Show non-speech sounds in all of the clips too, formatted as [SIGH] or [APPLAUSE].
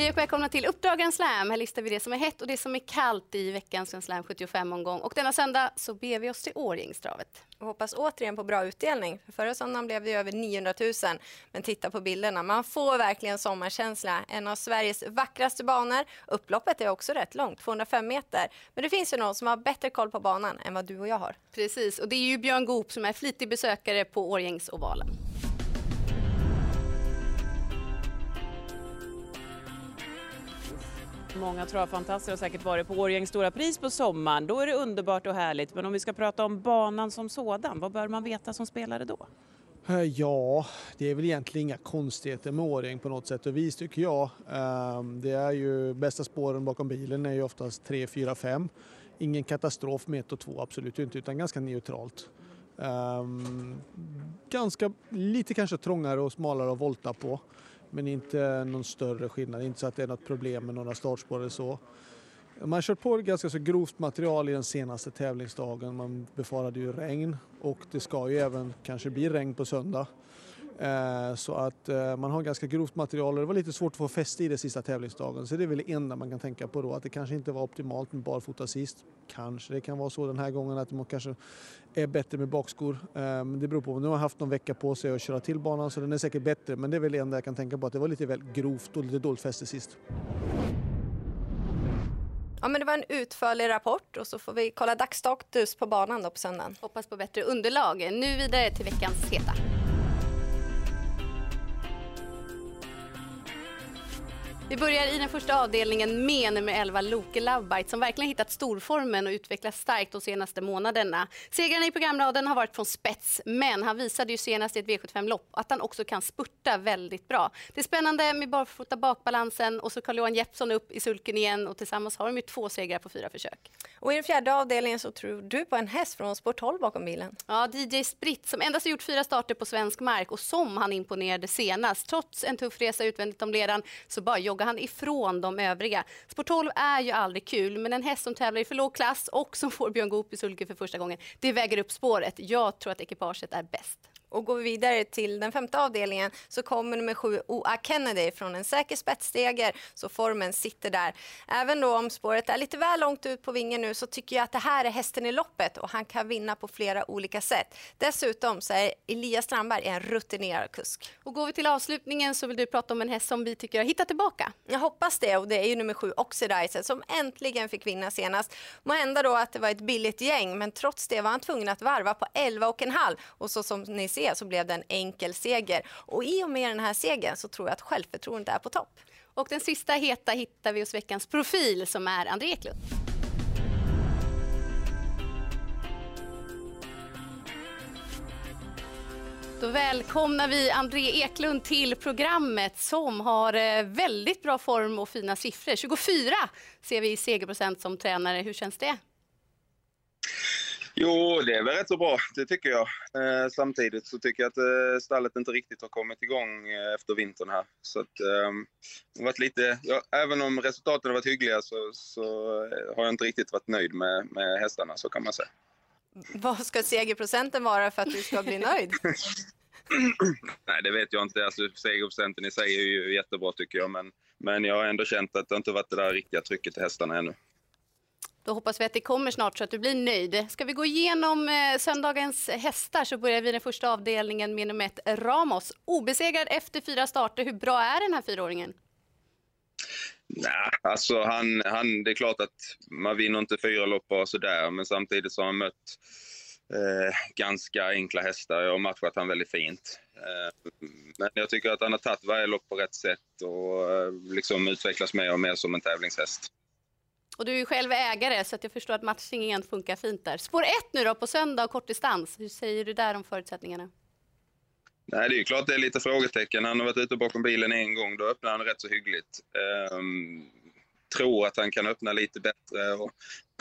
Hej och välkomna till Uppdrag Slam. Här listar vi det som är hett och det som är kallt i veckans Grand Slam 75-omgång. Och denna söndag så ber vi oss till Årjängstravet. Och hoppas återigen på bra utdelning. För förra söndagen blev det över 900 000. Men titta på bilderna, man får verkligen sommarkänsla. En av Sveriges vackraste banor. Upploppet är också rätt långt, 205 meter. Men det finns ju någon som har bättre koll på banan än vad du och jag har. Precis, och det är ju Björn Goop som är flitig besökare på Årjängsovalen. Många travfantaster har säkert varit på Årjängs stora pris på sommaren. Då är det underbart och härligt. Men om vi ska prata om banan som sådan, vad bör man veta som spelare då? Eh, ja, det är väl egentligen inga konstigheter med Årjäng på något sätt och vis tycker jag. Ehm, det är ju bästa spåren bakom bilen är ju oftast 3, 4, 5. Ingen katastrof med 1 och 2, absolut inte, utan ganska neutralt. Ehm, ganska lite kanske trångare och smalare att volta på. Men inte någon större skillnad, inte så att det är något problem med några startspår eller så. Man har kört på ganska så grovt material i den senaste tävlingsdagen. Man befarade ju regn och det ska ju även kanske bli regn på söndag. Eh, så att eh, man har ganska grovt material och det var lite svårt att få fäste i det sista tävlingsdagen. Så det är väl det enda man kan tänka på då, att det kanske inte var optimalt med barfota sist. Kanske det kan vara så den här gången att det kanske är bättre med bakskor. Eh, men det beror på, nu har jag haft någon vecka på sig att köra till banan så den är säkert bättre. Men det är väl det enda jag kan tänka på, att det var lite väl grovt och lite dåligt fäste sist. Ja, men det var en utförlig rapport och så får vi kolla dagsstatus på banan då på söndagen. Hoppas på bättre underlag. Nu vidare till veckans heta. Vi börjar i den första avdelningen med nummer 11 Loke Lovebite som verkligen hittat storformen och utvecklats starkt de senaste månaderna. Segrarna i programraden har varit från spets men han visade ju senast i ett V75-lopp att han också kan spurta väldigt bra. Det är spännande med barfota bakbalansen och så Carl-Johan Jeppsson upp i sulken igen och tillsammans har de ju två segrar på fyra försök. Och i den fjärde avdelningen så tror du på en häst från Sport 12 bakom bilen. Ja, DJ Spritt som endast har gjort fyra starter på svensk mark och som han imponerade senast. Trots en tuff resa utvändigt om ledan så bara joggar han ifrån de övriga. Spår 12 är ju aldrig kul, men en häst som tävlar i för låg klass och som får Björn Goop i sulke för första gången, det väger upp spåret. Jag tror att ekipaget är bäst. Och går vi vidare till den femte avdelningen så kommer nummer sju O.A. Kennedy från en säker spetssteger så formen sitter där. Även då om spåret är lite väl långt ut på vingen nu så tycker jag att det här är hästen i loppet och han kan vinna på flera olika sätt. Dessutom så är Elias Strandberg en rutinerad kusk. Och går vi till avslutningen så vill du prata om en häst som vi tycker har hittat tillbaka. Jag hoppas det och det är ju nummer sju Oxidizer som äntligen fick vinna senast. Må hända då att det var ett billigt gäng men trots det var han tvungen att varva på 11 och en halv och så som ni succé så blev det en enkel seger. Och i och med den här segern så tror jag att självförtroendet är på topp. Och den sista heta hittar vi hos veckans profil som är André Eklund. Då välkomnar vi André Eklund till programmet som har eh, väldigt bra form och fina siffror. 24 ser vi i segerprocent som tränare. Hur känns det? Jo, det är väl rätt så bra, det tycker jag. Eh, samtidigt så tycker jag att eh, stallet inte riktigt har kommit igång eh, efter vintern här. Så att, eh, det varit lite, ja, även om resultaten har varit hyggliga så, så eh, har jag inte riktigt varit nöjd med, med hästarna, så kan man säga. Vad ska segerprocenten vara för att du ska bli nöjd? [LAUGHS] Nej, det vet jag inte. Alltså, segerprocenten i sig är ju jättebra tycker jag, men, men jag har ändå känt att det inte varit det där riktiga trycket till hästarna ännu. Då hoppas vi att det kommer snart så att du blir nöjd. Ska vi gå igenom eh, söndagens hästar så börjar vi den första avdelningen med nummer ett Ramos. Obesegrad efter fyra starter. Hur bra är den här fyraåringen? Nej, alltså han, han, det är klart att man vinner inte fyra lopp bara sådär, men samtidigt så har han mött eh, ganska enkla hästar. Jag har matchat han väldigt fint. Eh, men jag tycker att han har tagit varje lopp på rätt sätt och eh, liksom utvecklas mer och mer som en tävlingshäst. Och du är ju själv ägare så att jag förstår att matchningen funkar fint där. Spår ett nu då på söndag och kortdistans. Hur säger du där om förutsättningarna? Nej, det är ju klart det är lite frågetecken. Han har varit ute bakom bilen en gång, då öppnar han rätt så hyggligt. Um, tror att han kan öppna lite bättre. Och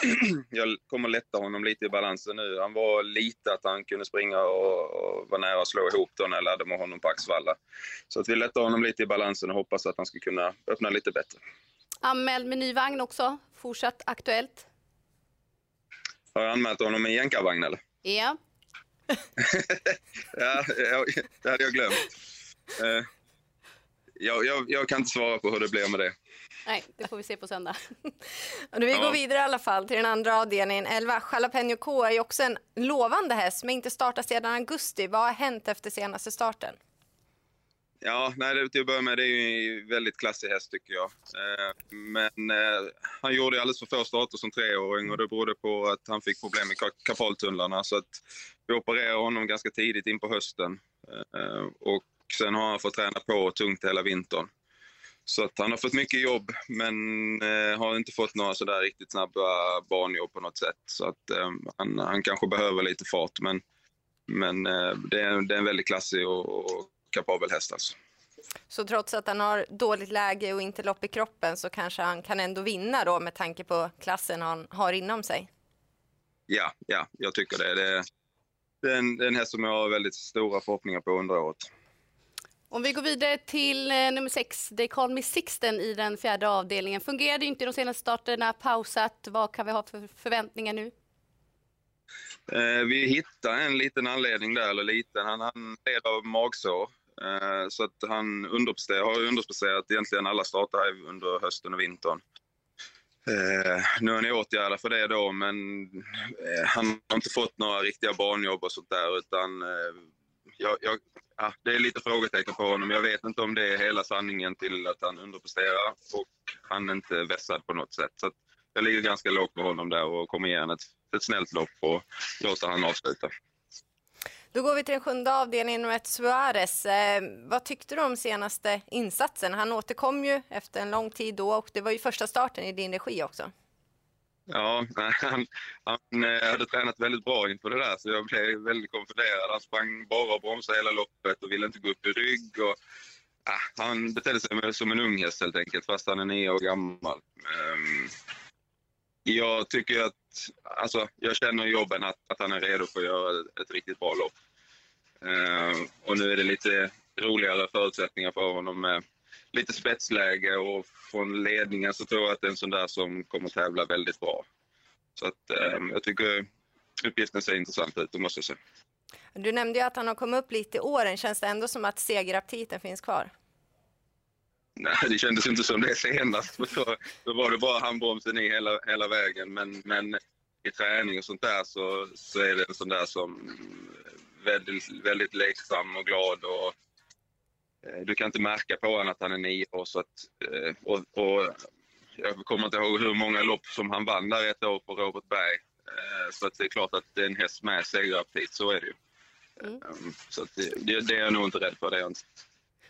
[CLEARS THROAT] jag kommer lätta honom lite i balansen nu. Han var lite att han kunde springa och, och var nära att slå ihop då när jag laddade med honom på Axvalla. Så att vi lättar honom lite i balansen och hoppas att han ska kunna öppna lite bättre. Anmäld med ny vagn också, fortsatt aktuellt. Har jag anmält honom med jänkarvagn eller? Ja. [LAUGHS] ja, det hade jag glömt. Uh, jag, jag, jag, kan inte svara på hur det blir med det. Nej, det får vi se på söndag. [LAUGHS] Och vi Ja. går vidare i alla fall till den andra avdelningen. 11 Jalapeno K är ju också en lovande häst men inte startat sedan augusti. Vad har hänt efter senaste starten? Ja, nej, det, till att börja med, det är ju en väldigt klassig häst tycker jag. Eh, men eh, han gjorde alldeles för få starter som treåring och det berodde på att han fick problem med kapaltunnlarna. Så att vi opererade honom ganska tidigt in på hösten. Eh, och sen har han fått träna på tungt hela vintern. Så att han har fått mycket jobb men eh, har inte fått några sådär riktigt snabba banjobb på något sätt. Så att eh, han, han kanske behöver lite fart men, men eh, det, är, det är en väldigt klassig och, och kapabel häst alltså. Så trots att han har dåligt läge och inte lopp i kroppen så kanske han kan ändå vinna då med tanke på klassen han har inom sig. Ja, ja, jag tycker det. Det, det, är en, det är en häst som jag har väldigt stora förhoppningar på under året. Om vi går vidare till eh, nummer sex, They Call Me Sixten i den fjärde avdelningen. Fungerade inte de senaste starterna, pausat. Vad kan vi ha för förväntningar nu? Eh, vi hittade en liten anledning där, eller liten. Han, han led av magsår. Eh, så att han underpresterar, har underpresterat egentligen alla starter här under hösten och vintern. Eh, nu är ni åtgärdat för det då, men eh, han har inte fått några riktiga barnjobb och sånt där. Utan, eh, jag, jag, ja, det är lite frågetecken på honom. Jag vet inte om det är hela sanningen till att han underpresterar och han är inte vässad på något sätt. Så att jag ligger ganska lågt på honom där och kommer ge honom ett, ett snällt lopp och låter han avsluta. Då går vi till den sjunde avdelningen, ett Suarez. Eh, vad tyckte du om senaste insatsen? Han återkom ju efter en lång tid då och det var ju första starten i din regi också. Ja, han, han eh, hade tränat väldigt bra inför det där så jag blev väldigt konfunderad. Han sprang bara och bromsade hela loppet och ville inte gå upp i rygg. Och, ja, han betedde sig med- som en ung häst helt enkelt fast han är nio år gammal. Ehm, jag tycker att, alltså jag känner i jobben att, att han är redo för att göra ett, riktigt bra lopp. Eh, och nu är det lite roligare förutsättningar för honom med lite spetsläge och från ledningen så tror jag att det är en sån där som kommer tävla väldigt bra. Så att eh, jag tycker uppgiften ser intressant ut, det måste jag säga. Du nämnde ju att han har kommit upp lite i åren. Känns det ändå som att segeraptiten finns kvar? Nej, det kändes inte som det senast. [LAUGHS] Då, då var det bara handbromsen i hela, hela vägen. Men, men i träning och sånt där så, så är det en sån där som väldigt, väldigt leksam och glad. Och, eh, du kan inte märka på honom att han är nio år. Så att, eh, och, och, jag kommer inte ihåg hur många lopp som han vann där ett år på Robert Berg. Eh, Så att det är klart att det är en häst med segeraptit, så är det ju. Mm. Um, Så det, det är jag nog inte rädd för. Det är jag inte.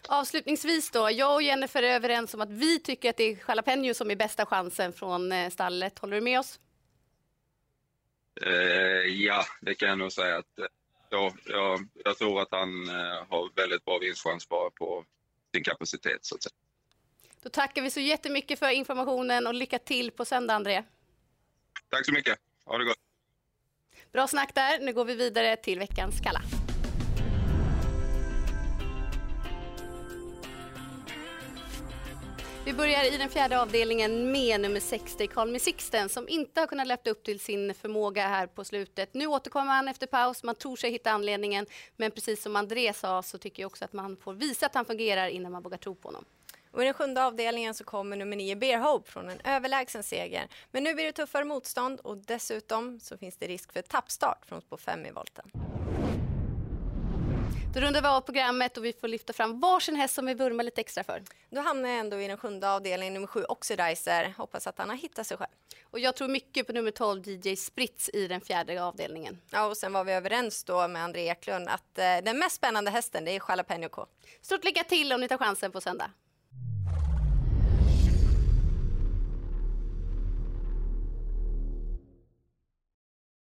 Avslutningsvis då, jag och Jennifer är överens om att vi tycker att det är Jalapeno som är bästa chansen från eh, stallet. Håller du med oss? Eh, ja, det kan jag nog säga. att eh, ja, jag, jag tror att han eh, har väldigt bra vinstchans bara på sin kapacitet. Så att säga. Då tackar vi så jättemycket för informationen och lycka till på söndag, André. Tack så mycket. Ha det gott. Bra snack där. Nu går vi vidare till veckans Kalla. Vi börjar i den fjärde avdelningen med nummer 60, Carl med Sixten, som inte har kunnat leva upp till sin förmåga här på slutet. Nu återkommer han efter paus, man tror sig hitta anledningen, men precis som André sa så tycker jag också att man får visa att han fungerar innan man vågar tro på honom. Och I den sjunde avdelningen så kommer nummer nio Bear Hope från en överlägsen seger. Men nu blir det tuffare motstånd och dessutom så finns det risk för tappstart från spår 5 i volten. Då rundar vi av programmet och vi får lyfta fram varsin häst som vi vurmar lite extra för. Då hamnar jag ändå i den sjunde avdelningen, nummer sju Oxidizer. Hoppas att han har hittat sig själv. Och jag tror mycket på nummer 12 DJ Spritz i den fjärde avdelningen. Ja, och sen var vi överens då med André Eklund att eh, den mest spännande hästen det är Jalapeno K. Stort lycka till om ni tar chansen på söndag.